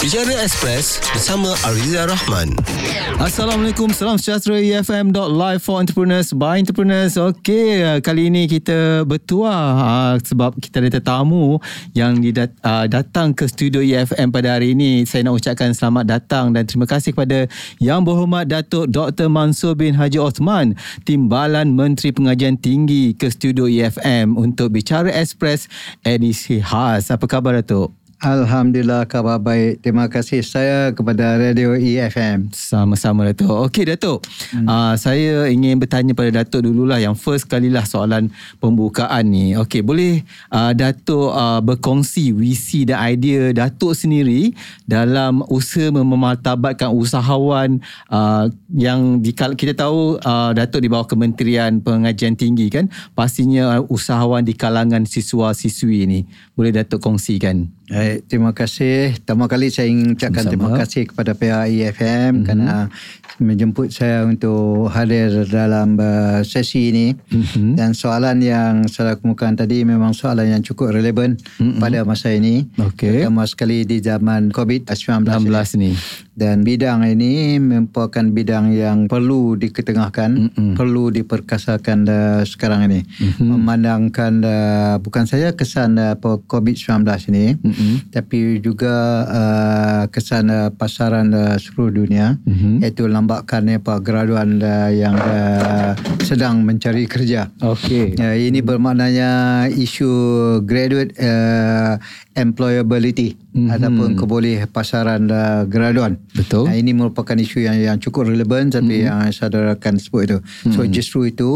Bicara Express bersama Ariza Rahman. Assalamualaikum, salam sejahtera EFM.live for entrepreneurs by entrepreneurs. Okey, kali ini kita bertua uh, sebab kita ada tetamu yang didat, uh, datang ke studio EFM pada hari ini. Saya nak ucapkan selamat datang dan terima kasih kepada Yang Berhormat Datuk Dr. Mansur bin Haji Osman, Timbalan Menteri Pengajian Tinggi ke studio EFM untuk bicara Express edisi khas. Apa khabar Datuk? Alhamdulillah khabar baik. Terima kasih saya kepada Radio EFM. Sama-sama Datuk. Okey Datuk. Hmm. Uh, saya ingin bertanya pada Datuk dululah yang first kalilah soalan pembukaan ni. Okey, boleh uh, Datuk uh, berkongsi visi dan idea Datuk sendiri dalam usaha memartabatkan usahawan uh, yang di, kita tahu uh, Datuk di bawah Kementerian Pengajian Tinggi kan. Pastinya uh, usahawan di kalangan siswa-siswi ni. Boleh Datuk kongsikan? Baik, terima kasih. Pertama kali saya ingin ucapkan Sama. terima kasih kepada pihak EFM mm-hmm. kerana menjemput saya untuk hadir dalam uh, sesi ini. Mm-hmm. Dan soalan yang saya kemukakan tadi memang soalan yang cukup relevan mm-hmm. pada masa ini. Okay. Terutama sekali di zaman COVID-19 ini. Dan bidang ini merupakan bidang yang perlu diketengahkan, mm-hmm. perlu diperkasakan uh, sekarang ini. Mm-hmm. Memandangkan uh, bukan saja kesan uh, COVID-19 ini, mm-hmm tapi juga uh, kesan uh, pasaran uh, seluruh dunia mm-hmm. iaitu lambakan apa graduan uh, yang uh, sedang mencari kerja. Okey. Uh, ini bermaknanya isu graduate uh, employability mm-hmm. ataupun keboleh pasaran uh, graduan. Betul. Uh, ini merupakan isu yang yang cukup relevan tapi mm-hmm. yang saya akan sebut itu. Mm-hmm. So justru itu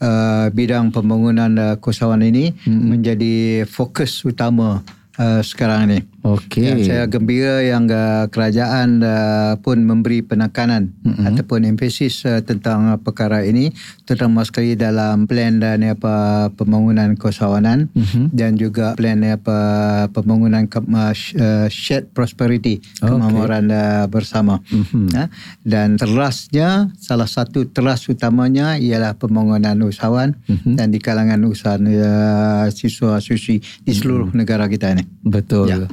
uh, bidang pembangunan uh, keusahawan ini mm-hmm. menjadi fokus utama uh, sekarang ini. Okey. Ya, saya gembira yang uh, kerajaan uh, pun memberi penekanan mm-hmm. ataupun emphasis uh, tentang uh, perkara ini terutama sekali dalam plan dan apa pembangunan keusahawanan mm-hmm. dan juga plan apa pembangunan ke, uh, shared prosperity okay. kemakmuran uh, bersama. Mm-hmm. Uh, dan terasnya salah satu teras utamanya ialah pembangunan usahawan mm-hmm. dan di kalangan usaha uh, siswa-siswi di seluruh mm-hmm. negara kita ini. Betul. Ya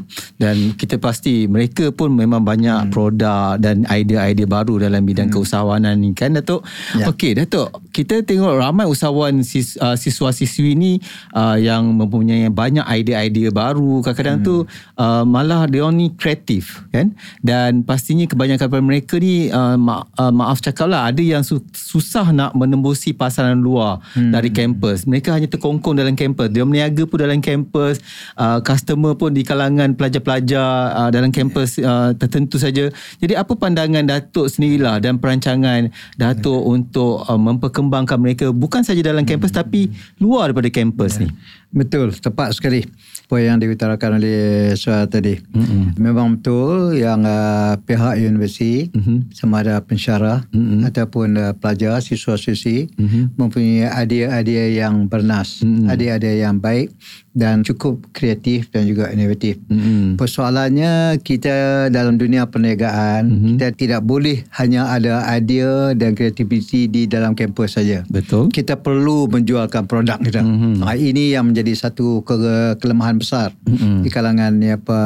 dan kita pasti mereka pun memang banyak hmm. produk dan idea-idea baru dalam bidang hmm. keusahawanan ni kan Datuk. Ya. Okey Datuk, kita tengok ramai usahawan sis, uh, siswa-siswi ni uh, yang mempunyai banyak idea-idea baru. Kadang-kadang hmm. tu uh, malah dia ni kreatif kan. Dan pastinya kebanyakan daripada mereka ni uh, ma- uh, maaf cakaplah ada yang su- susah nak menembusi pasaran luar hmm. dari kampus. Mereka hanya terkongkong dalam kampus. Dia meniaga pun dalam kampus, uh, customer pun di kalangan pelajar pelajar uh, dalam kampus uh, tertentu saja. Jadi apa pandangan Datuk sendirilah dan perancangan Datuk hmm. untuk uh, memperkembangkan mereka bukan saja dalam kampus hmm. tapi luar daripada kampus yeah. ni. Betul, tepat sekali apa yang diutarakan oleh Suha tadi. Mm-hmm. Memang betul yang uh, pihak universiti mm-hmm. sama ada pensyarah mm-hmm. ataupun uh, pelajar, siswa-siswi mm-hmm. mempunyai idea-idea yang bernas, mm-hmm. idea-idea yang baik dan cukup kreatif dan juga inovatif. Mm-hmm. Persoalannya kita dalam dunia perniagaan mm-hmm. kita tidak boleh hanya ada idea dan kreativiti di dalam kampus saja. Betul. Kita perlu menjualkan produk kita. Mm-hmm. Nah, ini yang menjadi satu ke- kelemahan besar mm-hmm. di kalangan ni apa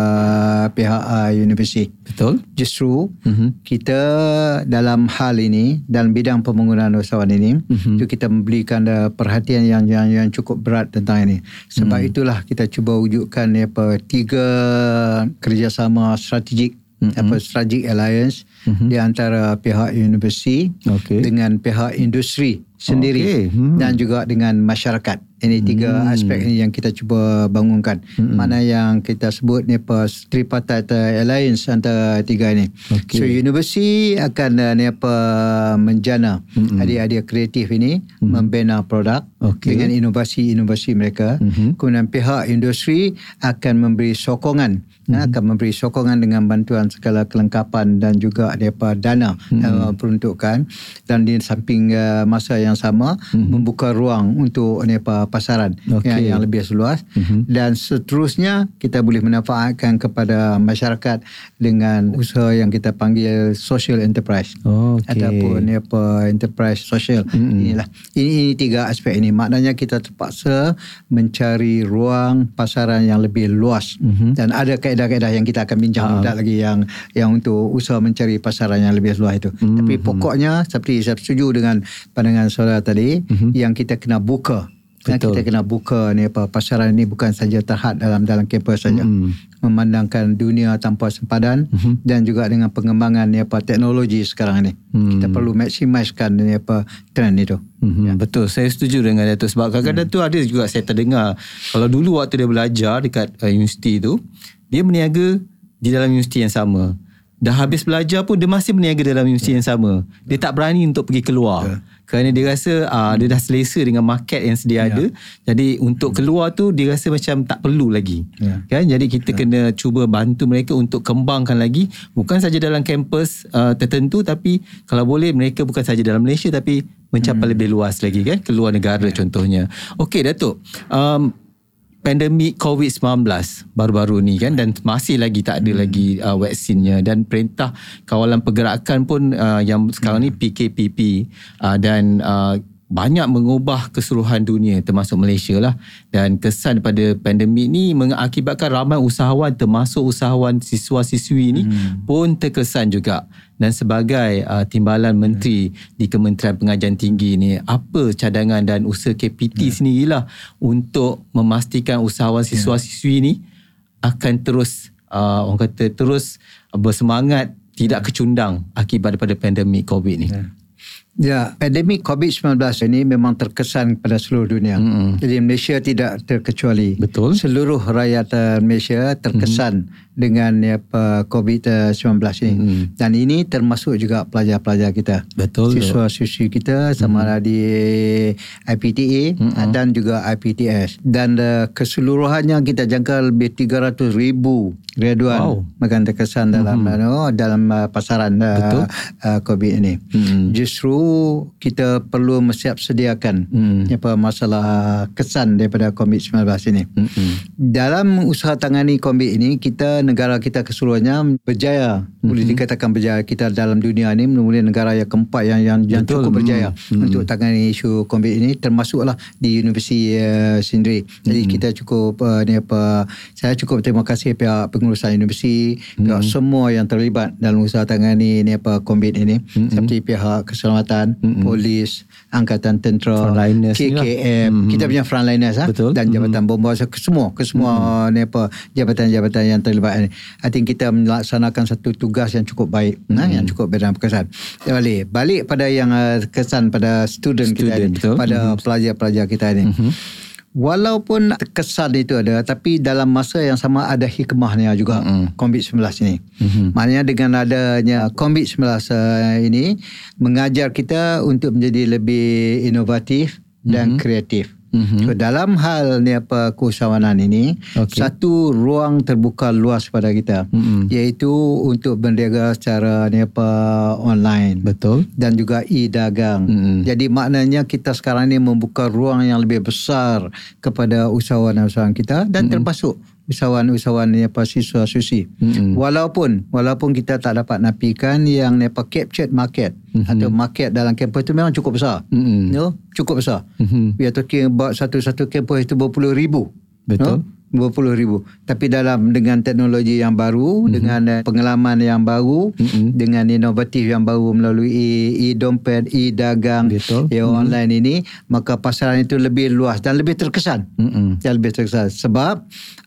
pihak uh, universiti. Betul. Justru mm-hmm. kita dalam hal ini dalam bidang pembangunan usahawan ini mm-hmm. itu kita memberikan uh, perhatian yang, yang yang cukup berat tentang ini. Sebab mm-hmm itulah kita cuba wujudkan apa tiga kerjasama strategik mm-hmm. apa strategic alliance mm-hmm. di antara pihak universiti okay. dengan pihak industri sendiri okay. hmm. dan juga dengan masyarakat. Ini tiga hmm. aspek ini yang kita cuba bangunkan. Hmm. Mana yang kita sebut ni apa tripartite alliance antara tiga ini. Okay. So universiti akan uh, ni apa menjana hmm. adik-adik kreatif ini hmm. membina produk okay. dengan inovasi-inovasi mereka. Hmm. Kemudian pihak industri akan memberi sokongan hmm. akan memberi sokongan dengan bantuan segala kelengkapan dan juga apa dana hmm. uh, peruntukan dan di samping uh, masa yang sama hmm. membuka ruang untuk ni apa pasaran Okey. yang, yang lebih seluas Mhm. dan seterusnya kita boleh manfaatkan kepada masyarakat dengan usaha yang kita panggil social enterprise Okey. ataupun apa enterprise social Mm-mm. inilah ini, ini tiga aspek ini maknanya kita terpaksa mencari ruang pasaran yang lebih luas Mhm. dan ada kaedah-kaedah yang kita akan bincang uh lagi yang yang untuk usaha mencari pasaran yang lebih luas itu Mhm. tapi pokoknya seperti saya setuju dengan pandangan saudara tadi Mhm. yang kita kena buka Betul. kita kena buka ni apa pasaran ini bukan saja terhad dalam dalam kampus saja Mm. memandangkan dunia tanpa sempadan Mhm. dan juga dengan pengembangan ni apa teknologi sekarang ni Hmm. kita perlu maksimiskan ni apa trend itu Mm-hmm. Ya. Betul, saya setuju dengan Datuk sebab kadang-kadang tu ada juga saya terdengar kalau dulu waktu dia belajar dekat uh, universiti tu dia berniaga di dalam universiti yang sama. Dah habis belajar pun dia masih berniaga dalam universiti yang sama. Dia tak berani untuk pergi keluar. Kerana dia rasa uh, dia dah selesa dengan market yang sedia ada. Jadi untuk keluar tu dia rasa macam tak perlu lagi. Ya. Kan? Jadi kita kena cuba bantu mereka untuk kembangkan lagi bukan saja dalam kampus uh, tertentu tapi kalau boleh mereka bukan saja dalam Malaysia tapi mencapai lebih luas lagi kan keluar negara contohnya. Okey Datuk. Um, pandemik COVID-19 baru-baru ni kan dan masih lagi tak ada lagi uh, vaksinnya. Dan perintah kawalan pergerakan pun uh, yang sekarang ni PKPP uh, dan uh, banyak mengubah keseluruhan dunia termasuk Malaysia lah dan kesan pada pandemik ni mengakibatkan ramai usahawan termasuk usahawan siswa-siswi ni hmm. pun terkesan juga dan sebagai uh, timbalan menteri di Kementerian Pengajian Tinggi ni apa cadangan dan usaha KPT hmm. sendirilah untuk memastikan usahawan siswa-siswi ni akan terus uh, orang kata terus bersemangat tidak kecundang akibat daripada pandemik COVID ni. Ya. Ya, pandemik COVID-19 ini memang terkesan pada seluruh dunia. Mm-mm. Jadi Malaysia tidak terkecuali. Betul. Seluruh rakyat Malaysia terkesan dengan ya, apa, COVID-19 ini. Mm-mm. Dan ini termasuk juga pelajar-pelajar kita. Betul. Siswa-siswi kita sama ada di IPTA uh, dan juga IPTS. Dan uh, keseluruhannya kita jangka lebih 300 ribu graduan Wow. akan terkesan dalam uh, dalam uh, pasaran Betul. uh, uh, COVID ini. Mm. Justru kita perlu siap sediakan Mm. apa masalah kesan daripada COVID-19 ini. Mm-mm. Dalam usaha tangani COVID ini kita negara kita keseluruhannya berjaya Mm-hmm. boleh dikatakan berjaya kita dalam dunia ini menemui negara yang keempat yang yang, yang Betul. cukup berjaya Mm-hmm. untuk tangani isu COVID ini termasuklah di Universiti uh, Sindri. Jadi Mm-hmm. kita cukup uh, ni apa saya cukup terima kasih pihak pengurusan universiti Mm-hmm. pihak semua yang terlibat dalam usaha tangani ni apa COVID ini Mm-hmm. seperti pihak keselamatan, polis, angkatan tentera, Frontliners ni lah. KKM, kita punya frontliners ah Betul. dan jabatan bomba so, ke semua ke semua ni apa jabatan-jabatan yang terlibat ni. I think kita melaksanakan satu tugas yang cukup baik nah, yang cukup berkesan. Balik balik pada yang uh, kesan pada student, kita Student, ni, betul. pada pelajar-pelajar kita ni. Walaupun kesan itu ada tapi dalam masa yang sama ada hikmahnya juga COVID-19 ini. Maknanya dengan adanya COVID-19 uh, ini mengajar kita untuk menjadi lebih inovatif dan kreatif. Mhm. So dalam hal ni apa keusahawanan ini Okey. satu ruang terbuka luas pada kita Mhm. iaitu untuk berniaga secara ni apa online Betul. dan juga e-dagang. Mm-mm. Jadi maknanya kita sekarang ni membuka ruang yang lebih besar kepada usahawan-usahawan kita dan termasuk usahawan-usahawan apa siswa susi mm-hmm. walaupun walaupun kita tak dapat napikan yang apa captured market mm-hmm. atau market dalam kampus itu memang cukup besar mm-hmm. you know? cukup besar mm-hmm. we are talking about satu-satu kampus itu berpuluh ribu betul you know? 20 ribu tapi dalam dengan teknologi yang baru mm-hmm. dengan eh, pengalaman yang baru mm-hmm. dengan inovatif yang baru melalui e, e-dompet e-dagang ya mm-hmm. online ini maka pasaran itu lebih luas dan lebih terkesan mm-hmm. dan lebih terkesan sebab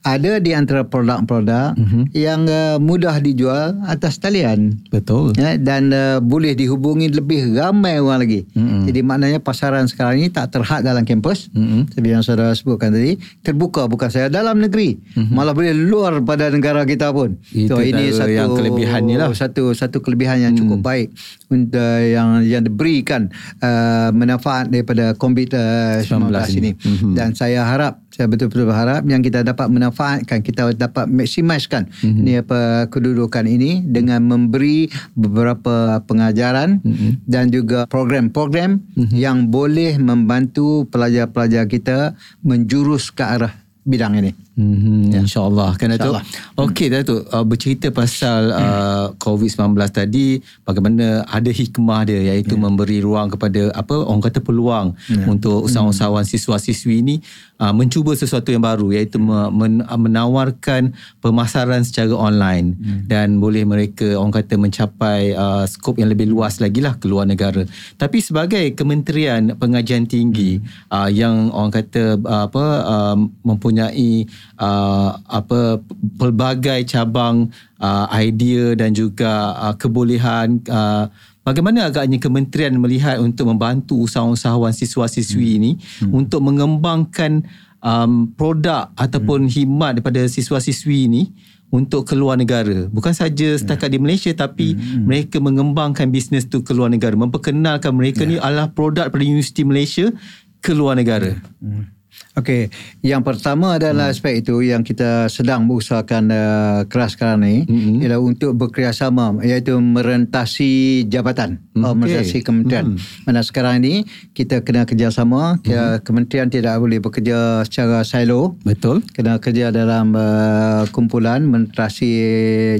ada di antara produk-produk mm-hmm. yang uh, mudah dijual atas talian betul ya, dan uh, boleh dihubungi lebih ramai orang lagi mm-hmm. jadi maknanya pasaran sekarang ini tak terhad dalam kampus mm-hmm. seperti yang saudara sebutkan tadi terbuka bukan saya dalam dalam negeri mm-hmm. malah boleh luar pada negara kita pun Itu ini antara satu yang kelebihan ni lah. satu satu kelebihan yang cukup baik untuk yang yang diberikan uh, manfaat daripada COVID-19 ini Mhm. dan saya harap saya betul-betul berharap yang kita dapat manfaatkan kita dapat maksimiskan Mhm. ni apa kedudukan ini dengan memberi beberapa pengajaran dan juga program-program Mhm. yang boleh membantu pelajar-pelajar kita menjurus ke arah bidang ini. Hmm, ya. InsyaAllah. Kan Datuk InsyaAllah. Okey Datuk uh, Bercerita pasal uh, COVID-19 tadi Bagaimana ada hikmah dia Iaitu memberi ruang kepada Apa Orang kata peluang Untuk usahawan-usahawan siswa-siswi ini uh, Mencuba sesuatu yang baru Iaitu men- uh, menawarkan Pemasaran secara online. Dan boleh mereka Orang kata mencapai uh, Skop yang lebih luas lagi lah Keluar negara. Tapi sebagai Kementerian Pengajian Tinggi uh, Yang orang kata uh, Apa uh, Mempunyai uh, apa pelbagai cabang uh, idea dan juga uh, kebolehan uh, bagaimana agaknya kementerian melihat untuk membantu usahawan-usahawan siswa-siswi hmm. ini hmm. untuk mengembangkan um, produk ataupun hmm. khidmat daripada siswa-siswi ini untuk keluar negara. Bukan saja setakat di Malaysia tapi hmm. mereka mengembangkan bisnes tu keluar negara, memperkenalkan mereka ni adalah produk daripada Universiti Malaysia keluar negara. Hmm. Okey, yang pertama adalah hmm. aspek itu yang kita sedang berusahakan uh, keras sekarang ni hmm. ialah untuk bekerjasama iaitu merentasi jabatan okay. atau merentasi kementerian. Hmm. Mana sekarang ini kita kena kerjasama, hmm. kementerian tidak boleh bekerja secara silo. Betul. Kena kerja dalam uh, kumpulan merentasi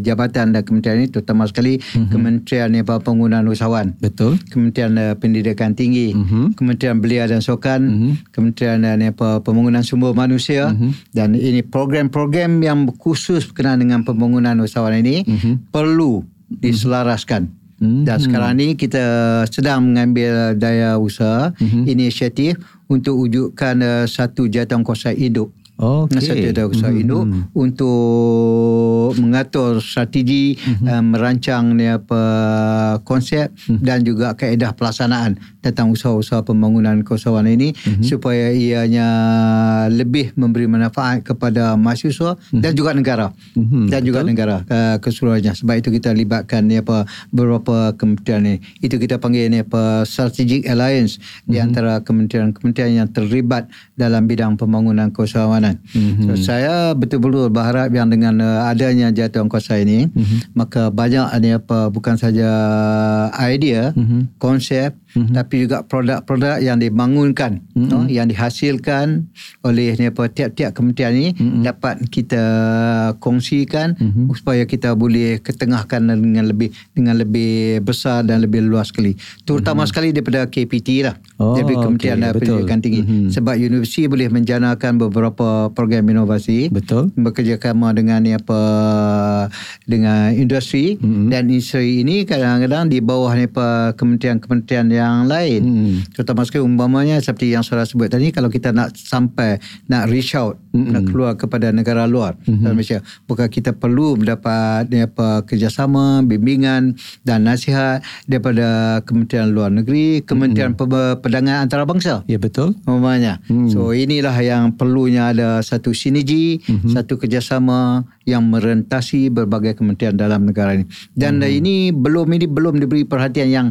jabatan dan kementerian ini terutama sekali hmm. Kementerian Penggunaan Usahawan. Betul. Kementerian uh, Pendidikan Tinggi, Mhm. Kementerian Belia dan Sukan, Mhm. Kementerian uh, apa pembangunan sumber manusia Mhm. dan ini program-program yang khusus berkenaan dengan pembangunan usahawan ini Mhm. perlu diselaraskan. Mhm. Dan sekarang ni kita sedang mengambil daya usaha Mhm. inisiatif untuk wujudkan uh, satu jawatankuasa hidup Satu ada usaha Mhm. induk untuk mengatur strategi Mhm. uh, merancang ni apa konsep Mhm. dan juga kaedah pelaksanaan tentang usaha-usaha pembangunan keusahawan ini Mhm. supaya ianya lebih memberi manfaat kepada mahasiswa dan juga negara Mhm, dan juga negara uh, keseluruhannya sebab itu kita libatkan ni apa beberapa kementerian ni itu kita panggil ni apa strategic alliance di antara kementerian-kementerian yang terlibat dalam bidang pembangunan keusahawanan Mhm. so, saya betul-betul berharap yang dengan uh, adanya jawatankuasa ini Mhm. maka banyak ni apa bukan saja idea Mhm. konsep Mhm. tapi juga produk-produk yang dibangunkan Mhm. no, yang dihasilkan oleh ni apa tiap-tiap kementerian ini Mhm. dapat kita kongsikan Mhm. supaya kita boleh ketengahkan dengan lebih dengan lebih besar dan lebih luas sekali terutama sekali daripada KPT lah. Oh, daripada Kementerian okay, betul. Pendidikan Tinggi Mhm. sebab universiti boleh menjanakan beberapa program inovasi Betul. bekerjasama dengan ni apa dengan industri Mhm. dan industri ini kadang-kadang di bawah ni apa kementerian-kementerian yang lain Mhm. terutama sekali umpamanya seperti yang saya sebut tadi kalau kita nak sampai nak reach out Mhm. nak keluar kepada negara luar dalam Malaysia bukan kita perlu mendapat ni apa kerjasama bimbingan dan nasihat daripada kementerian luar negeri kementerian Pe- perdagangan antarabangsa Ya betul. umpamanya. Hmm. So inilah yang perlunya ada satu sinergi, Mhm. satu kerjasama yang merentasi berbagai kementerian dalam negara ini. Dan Mhm. ini belum ini belum diberi perhatian yang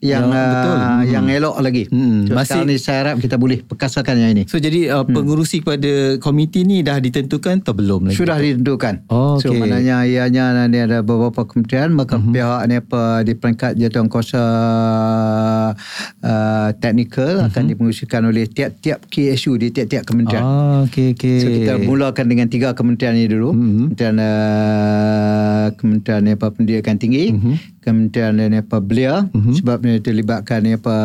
yang Ya, betul. uh, Mhm. yang elok lagi. Hmm, So, masih- ni saya harap kita boleh perkasakan yang ini. So jadi uh, pengurusi kepada komiti ni dah ditentukan atau belum lagi? Sudah ditentukan. Oh, So okey. maknanya ianya nanti ada beberapa kementerian maka Mhm. pihak ni apa di peringkat jawatankuasa uh, teknikal akan Mhm. dipengurusikan oleh tiap-tiap KSU di tiap-tiap kementerian. Ah, okey okey. So kita mulakan dengan tiga kementerian ini dulu. Mhm. Kementerian uh, Kementerian apa Pendidikan Tinggi, Mhm. Kementerian ni apa Belia Mhm. sebab ni terlibatkan ni apa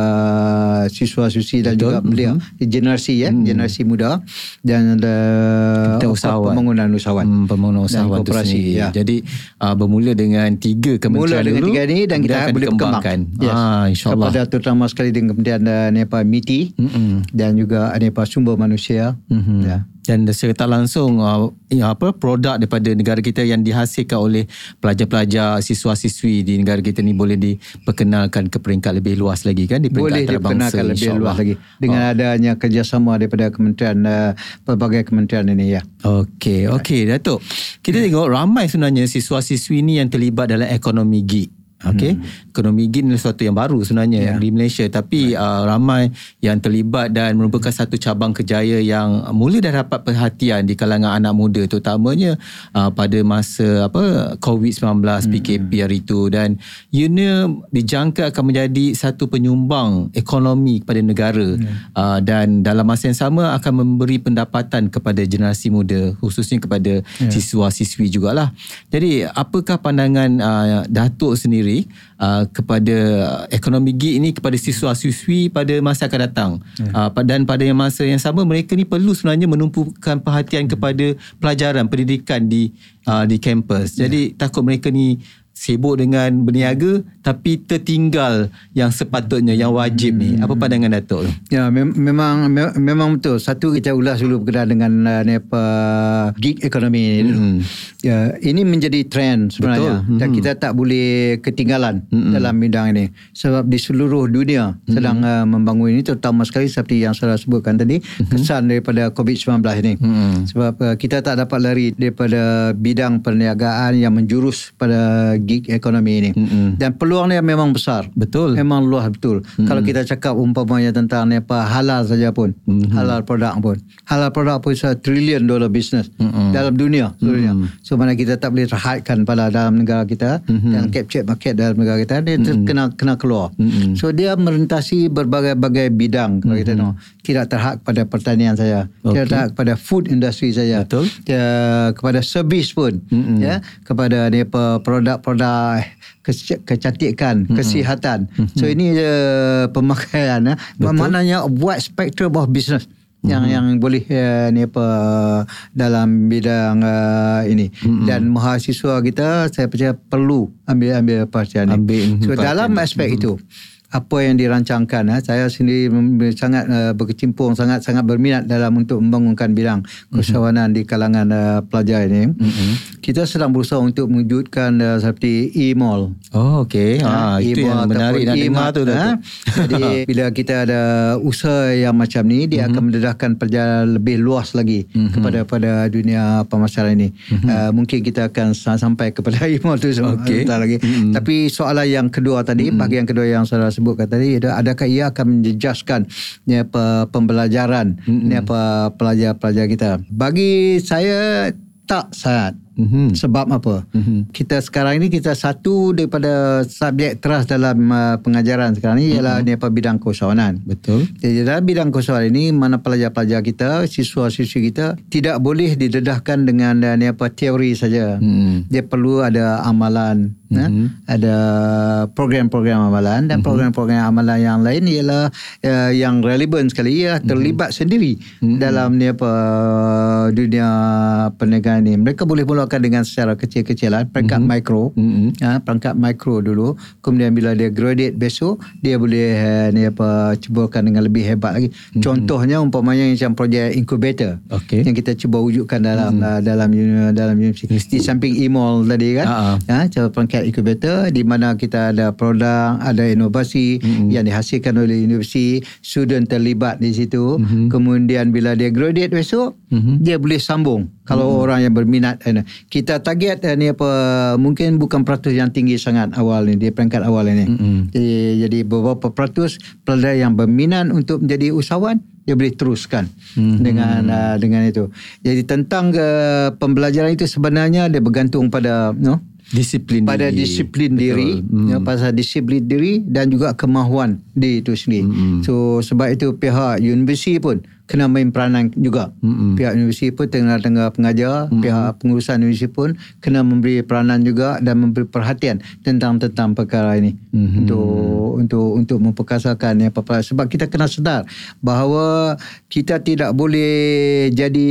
siswa susi dan Betul. juga belia generasi ya, Mhm. generasi muda dan apa, usahawan. pembangunan usahawan. Hmm, pembangunan Dan usahawan tu koperasi, ya. Jadi uh, bermula dengan tiga kementerian Mula dengan dulu. tiga ini dan kita akan boleh dikembangkan. Yes. Ah, insyaAllah. Kepada terutama sekali dengan Kementerian uh, ni apa MITI Mm-mm. dan juga ni apa sumber manusia. Mhm. Ya. Dan secara tak langsung uh, ya, apa produk daripada negara kita yang dihasilkan oleh pelajar-pelajar siswa-siswi di negara kita ni boleh diperkenalkan ke peringkat lebih luas lagi kan di peringkat boleh antarabangsa diperkenalkan lebih luas lagi dengan Oh. adanya kerjasama daripada kementerian uh, pelbagai kementerian ini ya. Okey, okey Datuk. Kita tengok ramai sebenarnya siswa-siswi ni yang terlibat dalam ekonomi gig. Okey. Hmm. Ekonomi gig ni sesuatu yang baru sebenarnya Ya. di Malaysia tapi uh, ramai yang terlibat dan merupakan satu cabang kerjaya yang mula dah dapat perhatian di kalangan anak muda terutamanya uh, pada masa apa COVID-19 PKP hari itu dan ianya dijangka akan menjadi satu penyumbang ekonomi kepada negara uh, dan dalam masa yang sama akan memberi pendapatan kepada generasi muda khususnya kepada siswa-siswi jugalah. Jadi apakah pandangan uh, Datuk sendiri uh, kepada ekonomi gig ini kepada siswa-siswi pada masa akan datang. Uh, dan pada yang masa yang sama mereka ni perlu sebenarnya menumpukan perhatian kepada pelajaran pendidikan di uh, di kampus. Jadi takut mereka ni sibuk dengan berniaga tapi tertinggal yang sepatutnya yang wajib ni. Apa pandangan Datuk tu? Ya mem- memang me- memang betul. Satu kita ulas dulu berkenaan dengan uh, ni apa gig economy ni dulu. Hmm. Ya ini menjadi trend sebenarnya Betul. dan Hmm. kita tak boleh ketinggalan Hmm. dalam bidang ini sebab di seluruh dunia sedang uh, membangun ini terutama sekali seperti yang saya sebutkan tadi kesan daripada COVID-19 ini. Hmm. Sebab uh, kita tak dapat lari daripada bidang perniagaan yang menjurus pada gig ekonomi ini. Mm-mm. Dan peluangnya memang besar. Betul. Memang luas betul. Hmm. Kalau kita cakap umpamanya tentang ni apa halal saja pun, hmm. halal produk pun. Halal produk pun is a trillion dollar business hmm. dalam dunia seluruhnya. Hmm. So mana kita tak boleh terhadkan pada dalam negara kita hmm. dan capture market dalam negara kita dia hmm. kena kena keluar. Hmm. So dia merentasi berbagai-bagai bidang kalau kita tahu. Tidak terhad pada pertanian saja. Okay. Tidak terhad kepada food industry saja. Betul. Ya, kepada servis pun mm ya kepada ni apa produk-produk kes- kecantikan, mm-hmm. kesihatan. Mm-hmm. So ini uh, pemakaian ya. Maknanya wide spectrum of business yang mm-hmm. yang boleh uh, ni apa dalam bidang uh, ini mm-hmm. dan mahasiswa kita saya percaya perlu ambil ambil perhatian ni. Ambil so dalam aspek mm-hmm. itu apa yang dirancangkan eh, saya sendiri sangat uh, berkecimpung sangat sangat berminat dalam untuk membangunkan bidang keusahawanan mm-hmm. di kalangan uh, pelajar ini mm-hmm. kita sedang berusaha untuk mewujudkan uh, seperti e-mall Oh okey. Ha, itu yang menarik nak dengar tu. Ha? Jadi bila kita ada usaha yang macam ni dia akan mendedahkan perjalanan lebih luas lagi kepada pada dunia pemasaran ini. Uh, mungkin kita akan sa- sampai kepada email tu sebentar lagi. Tapi soalan yang kedua tadi, bahagian kedua yang saya sebutkan tadi ada adakah ia akan menjejaskan ni apa pembelajaran ni apa pelajar-pelajar kita. Bagi saya tak sangat. Mhm. Sebab apa? Mm-hmm. Kita sekarang ini kita satu daripada subjek teras dalam uh, pengajaran sekarang ini ialah mm-hmm. ni apa bidang keusahawanan. Betul. Jadi dalam bidang keusahawanan ini mana pelajar-pelajar kita, siswa-siswi kita tidak boleh didedahkan dengan uh, ni apa teori saja. Hmm. Dia perlu ada amalan, mm-hmm. ada program-program amalan dan mm-hmm. program-program amalan yang lain ialah uh, yang relevan sekali ia terlibat mm-hmm. sendiri mm-hmm. dalam ni apa dunia perniagaan ini. Mereka boleh mulakan dengan secara kecil-kecilan, perangkat mm-hmm. mikro. Mhm. Ha, perangkat mikro dulu. Kemudian bila dia graduate besok, dia boleh uh, ni apa cubakan dengan lebih hebat lagi. Mm-hmm. Contohnya umpamanya macam projek incubator Okey. yang kita cuba wujudkan dalam mm-hmm. uh, dalam uni- dalam universiti. Di samping e-mall tadi kan. Ha, Ha, cara perangkat incubator di mana kita ada produk, ada inovasi mm-hmm. yang dihasilkan oleh universiti, student terlibat di situ. Mm-hmm. Kemudian bila dia graduate besok, mm-hmm. dia boleh sambung. Kalau mm-hmm. orang yang berminat eh, kita target eh, ni apa mungkin bukan peratus yang tinggi sangat awal ni, di peringkat awal ini. Mm-hmm. Jadi, jadi beberapa peratus pelajar yang berminat untuk menjadi usahawan dia boleh teruskan mm-hmm. dengan uh, dengan itu. Jadi tentang uh, pembelajaran itu sebenarnya dia bergantung pada no Disiplin pada diri. disiplin Betul. diri Hmm. ya, pasal disiplin diri dan juga kemahuan diri itu sendiri. Hmm. So sebab itu pihak universiti pun kena main peranan juga. Hmm. Pihak universiti pun tengah-tengah pengajar, pihak pengurusan universiti pun kena memberi peranan juga dan memberi perhatian tentang tentang perkara ini Hmm. untuk untuk untuk memperkasakan ya apa sebab kita kena sedar bahawa kita tidak boleh jadi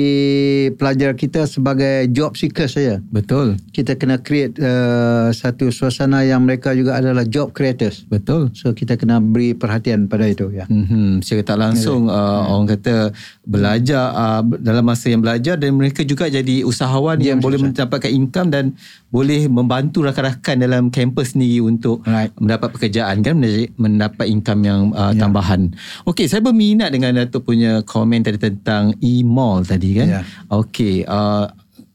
pelajar kita sebagai job seeker saja Betul. kita kena create uh, satu suasana yang mereka juga adalah job creators. Betul. So kita kena beri perhatian pada itu ya. Mm-hmm. Secara tak langsung uh, orang kata mereka belajar uh, dalam masa yang belajar dan mereka juga jadi usahawan Ya, yang boleh mendapatkan income dan boleh membantu rakan-rakan dalam kampus sendiri untuk Right. mendapat pekerjaan kan mendapat- income yang uh, Ya. tambahan. Okey, saya berminat dengan Datuk punya komen tadi tentang e-mall tadi kan. Ya. Okey, uh,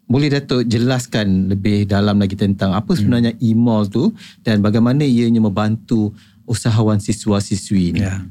boleh Datuk jelaskan lebih dalam lagi tentang apa sebenarnya Hmm. e-mall tu dan bagaimana ianya membantu usahawan siswa-siswi ni. Ya.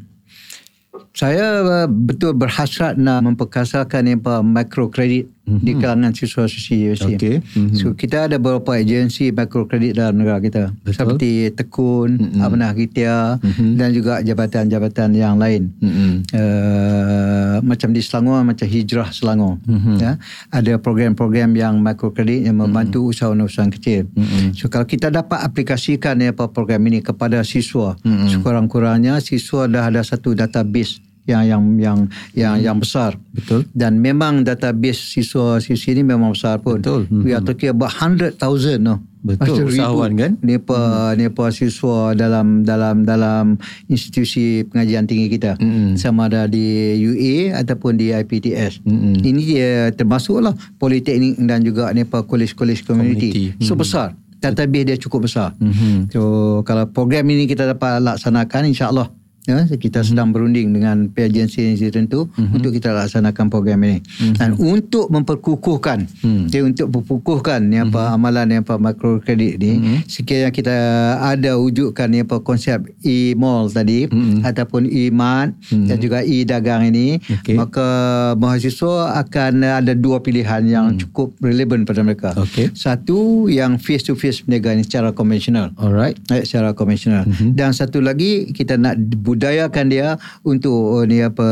Saya uh, betul berhasrat nak memperkasakan apa mikrokredit mm-hmm. di kalangan siswa-siswi universiti. Okey. Mhm. So kita ada beberapa agensi mikrokredit dalam negara kita. Betul. Seperti Tekun, mm-hmm. Amanah Gitia Mhm. dan juga jabatan-jabatan yang lain. Mm-mm. Uh, macam di Selangor macam Hijrah Selangor Mhm. ya ada program-program yang mikrokredit yang membantu Mhm. usahawan-usahawan kecil Mm-mm. so kalau kita dapat aplikasikan ya, apa program ini kepada siswa Mhm. sekurang-kurangnya siswa dah ada satu database yang yang yang yang yang besar. Betul. dan memang database siswa-siswi ini memang besar pun Betul. we are talking about 100,000 no Betul, usahawan kan? Nepa hmm. nepa siswa dalam dalam dalam institusi pengajian tinggi kita Mm-mm. sama ada di UA ataupun di IPTS. Mm-mm. Ini dia termasuklah politeknik dan juga nepa college-college community. Community. So besar. Database dia cukup besar. Mhm. So kalau program ini kita dapat laksanakan insya-Allah ya kita sedang berunding dengan agensi-agensi tertentu Mhm. untuk kita laksanakan program ini. Dan untuk memperkukuhkan Hmm. dia untuk memperkukuhkan ni apa amalan ni apa microcredit ni Mhm. sekiranya kita ada wujudkan ni apa konsep e-mall tadi Mhm. ataupun e-mart Mhm. dan juga e-dagang ini Okey. maka mahasiswa akan ada dua pilihan yang cukup relevan pada mereka. Okey. Satu yang face to face perniagaan secara konvensional. Alright. Eh, secara konvensional. Mhm. Dan satu lagi kita nak budayakan dia untuk oh, ni apa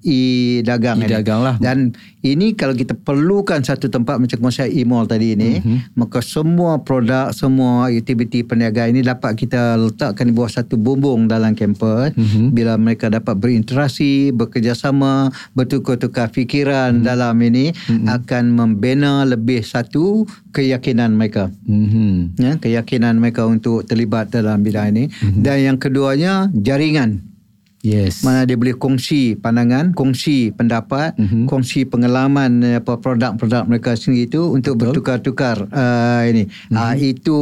e-dagang ini. E-dagang lah. Dan ini kalau kita perlukan satu tempat macam konsep e-mall tadi ini, Mhm. maka semua produk, semua aktiviti perniagaan ini dapat kita letakkan di bawah satu bumbung dalam kampus. Mhm. Bila mereka dapat berinteraksi, bekerjasama, bertukar-tukar fikiran dalam ini akan membina lebih satu keyakinan mereka Mhm. ya keyakinan mereka untuk terlibat dalam bidang ini Mhm. dan yang keduanya jaringan Yes. mana dia boleh kongsi pandangan kongsi pendapat Mhm. kongsi pengalaman eh, apa produk-produk mereka sendiri itu untuk Betul. bertukar-tukar uh, ini Mhm. uh, itu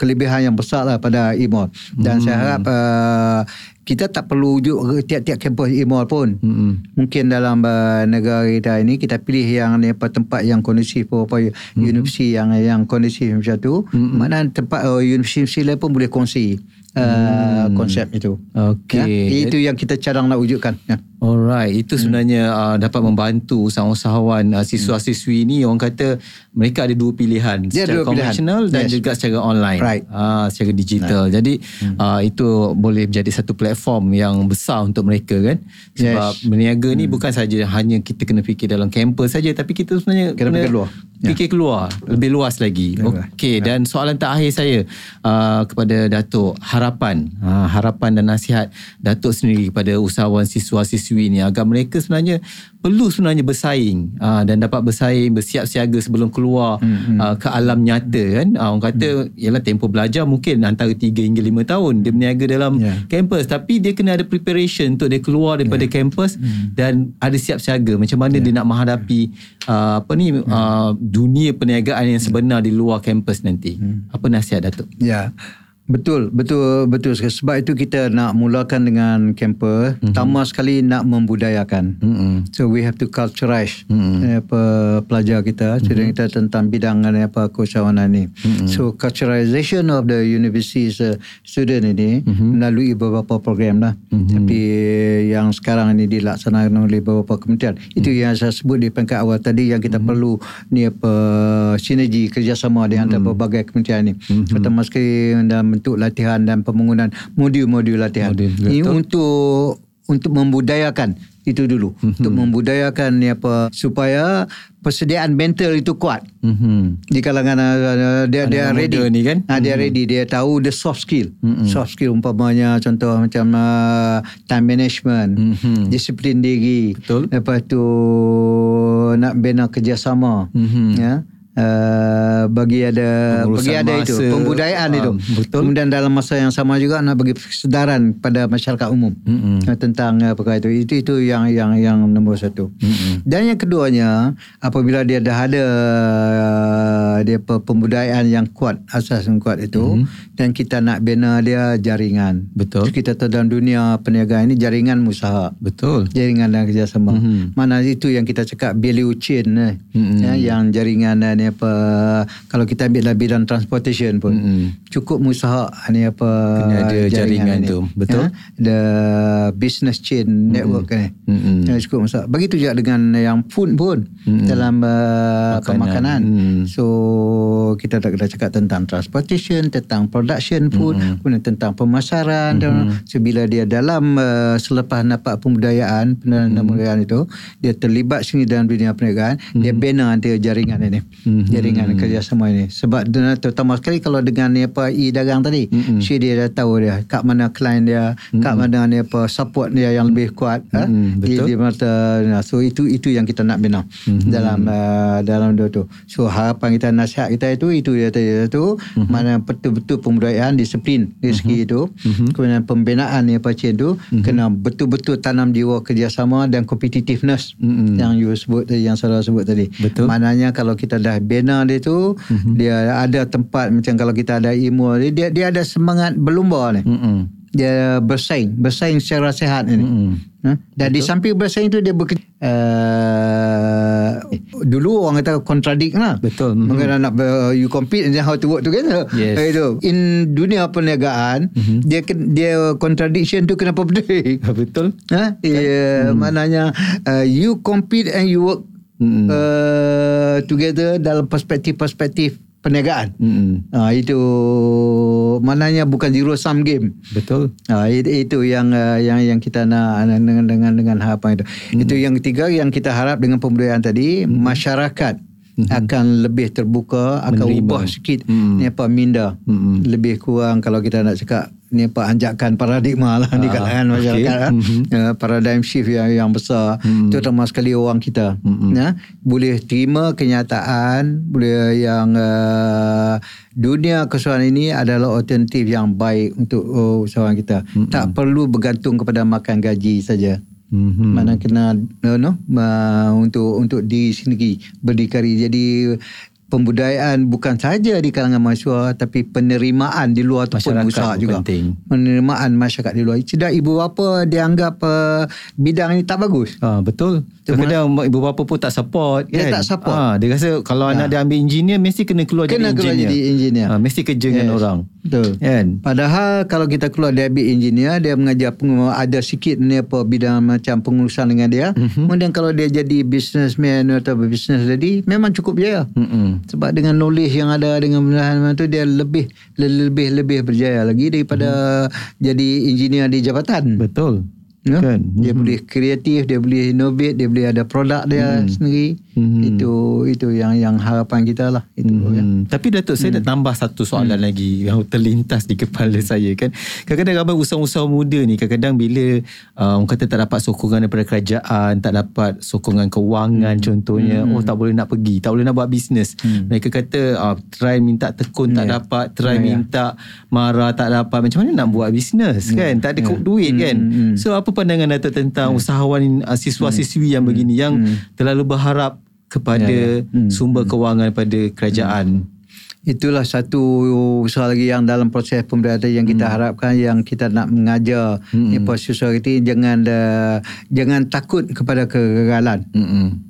kelebihan yang besar lah pada e-mall dan Mhm. saya harap uh, kita tak perlu wujud tiap-tiap kampus e-mall pun Mhm. mungkin dalam uh, negara kita ini kita pilih yang apa tempat yang kondusif beberapa mm-hmm. universiti yang yang kondusif macam tu mm-hmm. mana tempat uh, universiti lain pun boleh kongsi uh, konsep itu Okey. ya? itu yang kita cadang nak wujudkan ya. Alright, itu sebenarnya uh, dapat membantu usahawan-usahawan uh, siswa-siswi ni orang kata mereka ada dua pilihan Dia secara konvensional dan Yes. juga secara online. Right. Ah secara digital. Jadi uh, itu boleh menjadi satu platform yang besar untuk mereka kan. Sebab Yes. berniaga ni bukan saja hanya kita kena fikir dalam kampus saja tapi kita sebenarnya Kena fikir luar. Fikir keluar, lebih luas lagi. Okey dan soalan terakhir saya uh, kepada Datuk harapan uh, harapan dan nasihat Datuk sendiri kepada usahawan siswa-siswi ni agar mereka sebenarnya perlu sebenarnya bersaing uh, dan dapat bersaing bersiap siaga sebelum keluar hmm, uh, ke alam nyata kan uh, orang kata hmm. ialah tempoh belajar mungkin antara 3 hingga 5 tahun dia berniaga dalam Ya. kampus tapi dia kena ada preparation untuk dia keluar daripada Ya. kampus Hmm. dan ada siap siaga macam mana dia nak menghadapi uh, apa ni Hmm. uh, dunia perniagaan yang sebenar di luar kampus nanti Hmm. apa nasihat Datuk Ya. Betul, betul, betul. sekali. Sebab itu kita nak mulakan dengan kampus. Mm-hmm. Pertama sekali nak membudayakan. Mm-mm. So we have to culturize Mm-mm. eh, apa pelajar kita, student kita tentang bidang eh, apa keusahawanan ini. So culturalization of the university uh, student ini melalui beberapa program lah. Tapi yang sekarang ini dilaksanakan oleh beberapa kementerian. Itu yang saya sebut di peringkat awal tadi yang kita perlu ni apa sinergi kerjasama di antara berbagai kementerian ini. Pertama sekali dalam bentuk latihan dan pembangunan modul-modul latihan. Modul, ini betul. untuk untuk membudayakan itu dulu Mhm. untuk membudayakan ni apa supaya persediaan mental itu kuat Mhm. di kalangan uh, dia dia Anak ready muda ni kan? ha, dia ready dia tahu the soft skill Mhm. soft skill umpamanya contoh macam uh, time management Mhm. disiplin diri Betul. lepas tu nak bina kerjasama Mhm. ya uh, bagi ada Pengurusan bagi ada itu masa. pembudayaan Ah, itu. betul. Kemudian dalam masa yang sama juga nak bagi kesedaran pada masyarakat umum Mm-mm. uh, tentang uh, perkara itu. Itu itu yang yang yang nombor satu. Mm-mm. Dan yang keduanya apabila dia dah ada uh, dia pe- pembudayaan yang kuat asas yang kuat itu Mm-hmm. dan kita nak bina dia jaringan. Betul. So, kita tahu dalam dunia perniagaan ini jaringan usaha Betul. jaringan dan kerjasama. Mhm. Mm-hmm. Mana itu yang kita cakap value chain eh. Mhm. ya, yang jaringan eh, ni apa kalau kita ambil dalam bidang transportation pun Mhm. cukup usaha ni apa Kena ada jaringan ni. tu, betul. Ya, the business chain network kan. Mhm. Ya, cukup usaha. Begitu juga dengan yang food pun Mhm. dalam uh, Makanan. makanan. Mhm. So kita tak kena cakap tentang transportation, tentang production food, Hmm. mm-hmm. kemudian tentang pemasaran mm-hmm. dan so bila dia dalam uh, selepas dapat pembudayaan, pembudayaan itu, dia terlibat sini dalam dunia perniagaan, mm-hmm. dia bina dia jaringan ini. Mhm. Mm-hmm. Jaringan kerjasama ini. Sebab terutama sekali kalau dengan ni apa e-dagang tadi, Mhm. mm-hmm. so dia dah tahu dia kat mana klien dia, mm-hmm. kat mana ni apa support dia yang lebih kuat, Mhm, ha? di, betul. di mata nah, so itu itu yang kita nak bina mm-hmm. dalam uh, dalam dua tu. So harapan kita nasihat kita itu itu dia tadi tu mm-hmm. mana betul-betul pembudayaan disiplin dari segi itu. Mm-hmm. Kemudian pembinaan ni apa macam tu mm-hmm. kena betul-betul tanam jiwa kerjasama dan competitiveness Mhm. yang you sebut tadi yang saudara sebut tadi. Betul. Maknanya kalau kita dah bina dia tu mm-hmm. dia ada tempat macam kalau kita ada ilmu dia dia ada semangat berlumba ni. Mm-mm. Dia bersaing, bersaing secara sehat ini. Mm-mm. Ha? Dan di samping bersaing tu dia bekerja uh, dulu orang kata contradict lah. Betul. Mhm. Mungkin nak ber, you compete and then how to work together. Yes. Eh, Itu. In dunia perniagaan Mhm. dia dia contradiction tu kenapa penting? Betul. Ha? Ya, maknanya uh, you compete and you work Mm-mm. uh, together dalam perspektif-perspektif perniagaan. Mm-mm. Ha, itu maknanya bukan zero sum game. Betul. Ha, itu, itu yang uh, yang yang kita nak dengan dengan dengan harapan itu. Hmm. Itu yang ketiga yang kita harap dengan pembudayaan tadi hmm. masyarakat akan lebih terbuka, akan Menerima. ubah sikit Hmm. ni apa minda. Hmm. Lebih kurang kalau kita nak cakap ni apa anjakan paradigma lah di Ah, kalangan masyarakat okay. Mhm. uh, paradigm shift yang yang besar Hmm. terutama sekali orang kita Mhm. ya boleh terima kenyataan boleh yang uh, dunia kesusahan ini adalah alternatif yang baik untuk uh, usahawan kita tak perlu bergantung kepada makan gaji saja Mm-hmm. mana kena uh, no, uh, untuk untuk diri sendiri berdikari jadi pembudayaan bukan saja di kalangan mahasiswa tapi penerimaan di luar tu pun Masyarakat besar pun juga penting. penerimaan masyarakat di luar tidak ibu bapa dianggap uh, bidang ini tak bagus Ah betul. Kadang-kadang ibu bapa pun tak support Dia kan. tak support. Ah dia rasa kalau anak dia ambil engineer mesti kena keluar Kena jadi keluar engineer. jadi engineer. Ah mesti kerja dengan Yes. orang. Betul Kan? Padahal kalau kita keluar dia ambil engineer, dia mengajar peng- ada sikit ni apa bidang macam pengurusan dengan dia. Mhm. Mm-hmm. Kemudian kalau dia jadi businessman atau business lady, memang cukup jaya. Mm-mm. Sebab dengan knowledge yang ada dengan benda tu dia lebih lebih lebih berjaya lagi daripada jadi engineer di jabatan. Betul. Ya? Kan? Dia boleh kreatif, dia boleh innovate, dia boleh ada produk dia sendiri. Mhm. Itu itu yang yang harapan kita lah. Itu ya. Hmm. Tapi Datuk saya nak tambah satu soalan lagi yang terlintas di kepala saya kan. Kadang-kadang ramai usahawan-usahawan muda ni kadang-kadang bila uh, orang kata tak dapat sokongan daripada kerajaan, tak dapat sokongan kewangan contohnya, oh tak boleh nak pergi, tak boleh nak buat bisnes. Mereka kata uh, try minta tekun tak dapat, try minta marah tak dapat. Macam mana nak buat bisnes kan? Tak ada duit kan? So apa pandangan Datuk tentang usahawan uh, siswa-siswi yang begini yang terlalu berharap kepada sumber kewangan pada kerajaan. Itulah satu usaha lagi yang dalam proses pemberdayaan yang kita Hmm. harapkan yang kita nak mengajar hmm. ni society jangan uh, jangan takut kepada kegagalan. Mm-mm.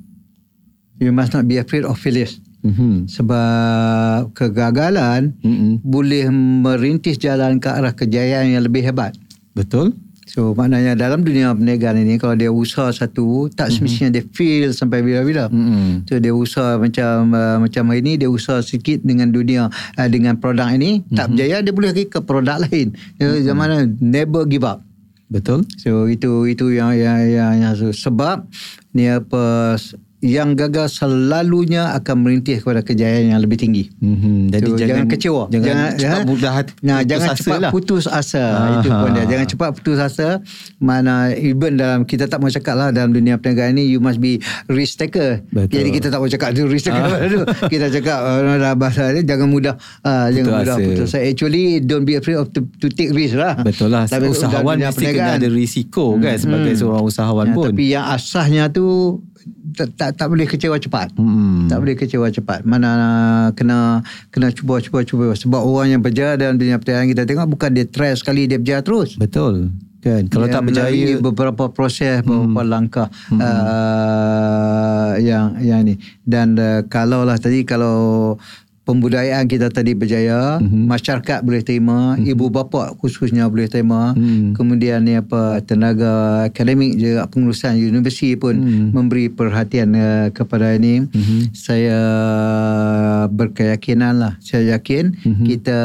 You must not be afraid of failure. Mhm. Sebab kegagalan Mm-mm. boleh merintis jalan ke arah kejayaan yang lebih hebat. Betul? So maknanya dalam dunia perniagaan ini kalau dia usaha satu tak semestinya dia fail sampai bila-bila. Mm-mm. So dia usaha macam uh, macam hari ni dia usaha sikit dengan dunia uh, dengan produk ini tak berjaya dia boleh pergi ke produk lain. Dia zaman mana never give up. Betul? So itu itu yang yang yang, yang so, sebab ni apa yang gagal selalunya akan merintih kepada kejayaan yang lebih tinggi. Mm-hmm. Jadi So, jangan, jangan kecewa. Jangan Jangan- cepat ya. mudah hati, Nah, putus jangan asa cepat lah. putus asa. Aha. Itu pun dia. Jangan cepat putus asa. Mana even dalam kita tak mau cakap lah dalam dunia perniagaan ni you must be risk taker. Betul. Jadi kita tak mau cakap tu risk taker. Aduh, kita cakap uh, dah bahasa ni jangan mudah uh, jangan mudah asa. putus asa. Actually don't be afraid of to, to take risk lah. Betul lah. Tapi usahawan dalam mesti kena ada risiko kan sebagai seorang usahawan Ya, pun. Tapi yang asasnya tu tak, tak, tak boleh kecewa cepat. Hmm. Tak boleh kecewa cepat. Mana kena kena cuba cuba cuba sebab orang yang berjaya dalam dunia perniagaan kita tengok bukan dia try sekali dia berjaya terus. Betul. Kan kalau Dia tak berjaya beberapa proses beberapa langkah uh, yang yang ni dan uh, kalau lah tadi kalau pembudayaan kita tadi berjaya masyarakat boleh terima ibu bapa khususnya boleh terima kemudian ni apa tenaga akademik juga pengurusan universiti pun memberi perhatian uh, kepada ini saya berkeyakinan lah saya yakin kita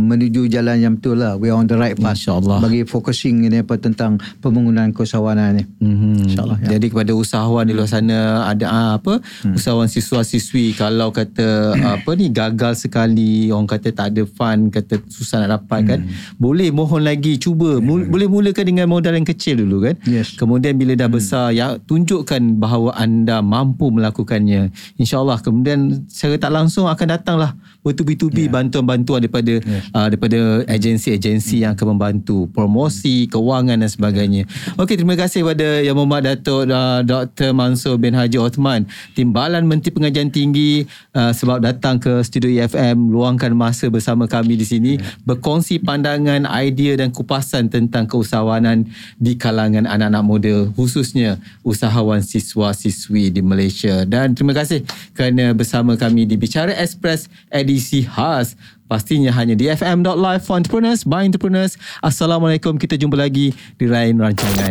menuju jalan yang betul lah we are on the right path InsyaAllah. bagi focusing ini apa tentang pembangunan keusahawanan ni. Mm-hmm. InsyaAllah, ya. Jadi kepada usahawan di luar sana ada ah, apa hmm. usahawan siswa-siswi kalau kata apa ni gagal sekali orang kata tak ada fund kata susah nak dapat kan. Boleh mohon lagi cuba. Mul- boleh mulakan dengan modal yang kecil dulu kan. Yes. kemudian bila dah besar ya tunjukkan bahawa anda mampu melakukannya. Insyaallah. Kemudian secara tak langsung akan datanglah bertubi-tubi bantuan-bantuan daripada uh, daripada agensi-agensi yang akan membantu promosi kewangan dan sebagainya. Okey terima kasih kepada Yang Mohd Datuk uh, Dr Mansur bin Haji Othman Timbalan Menteri Pengajian Tinggi uh, sebab datang ke studio EFM luangkan masa bersama kami di sini berkongsi pandangan idea dan kupasan tentang keusahawanan di kalangan anak-anak muda khususnya usahawan siswa-siswi di Malaysia. Dan terima kasih kerana bersama kami di Bicara Express edisi khas. Pastinya hanya di fm.live for entrepreneurs by entrepreneurs. Assalamualaikum kita jumpa lagi di lain rancangan.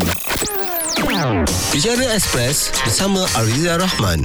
Bicara Express bersama Ariza Rahman.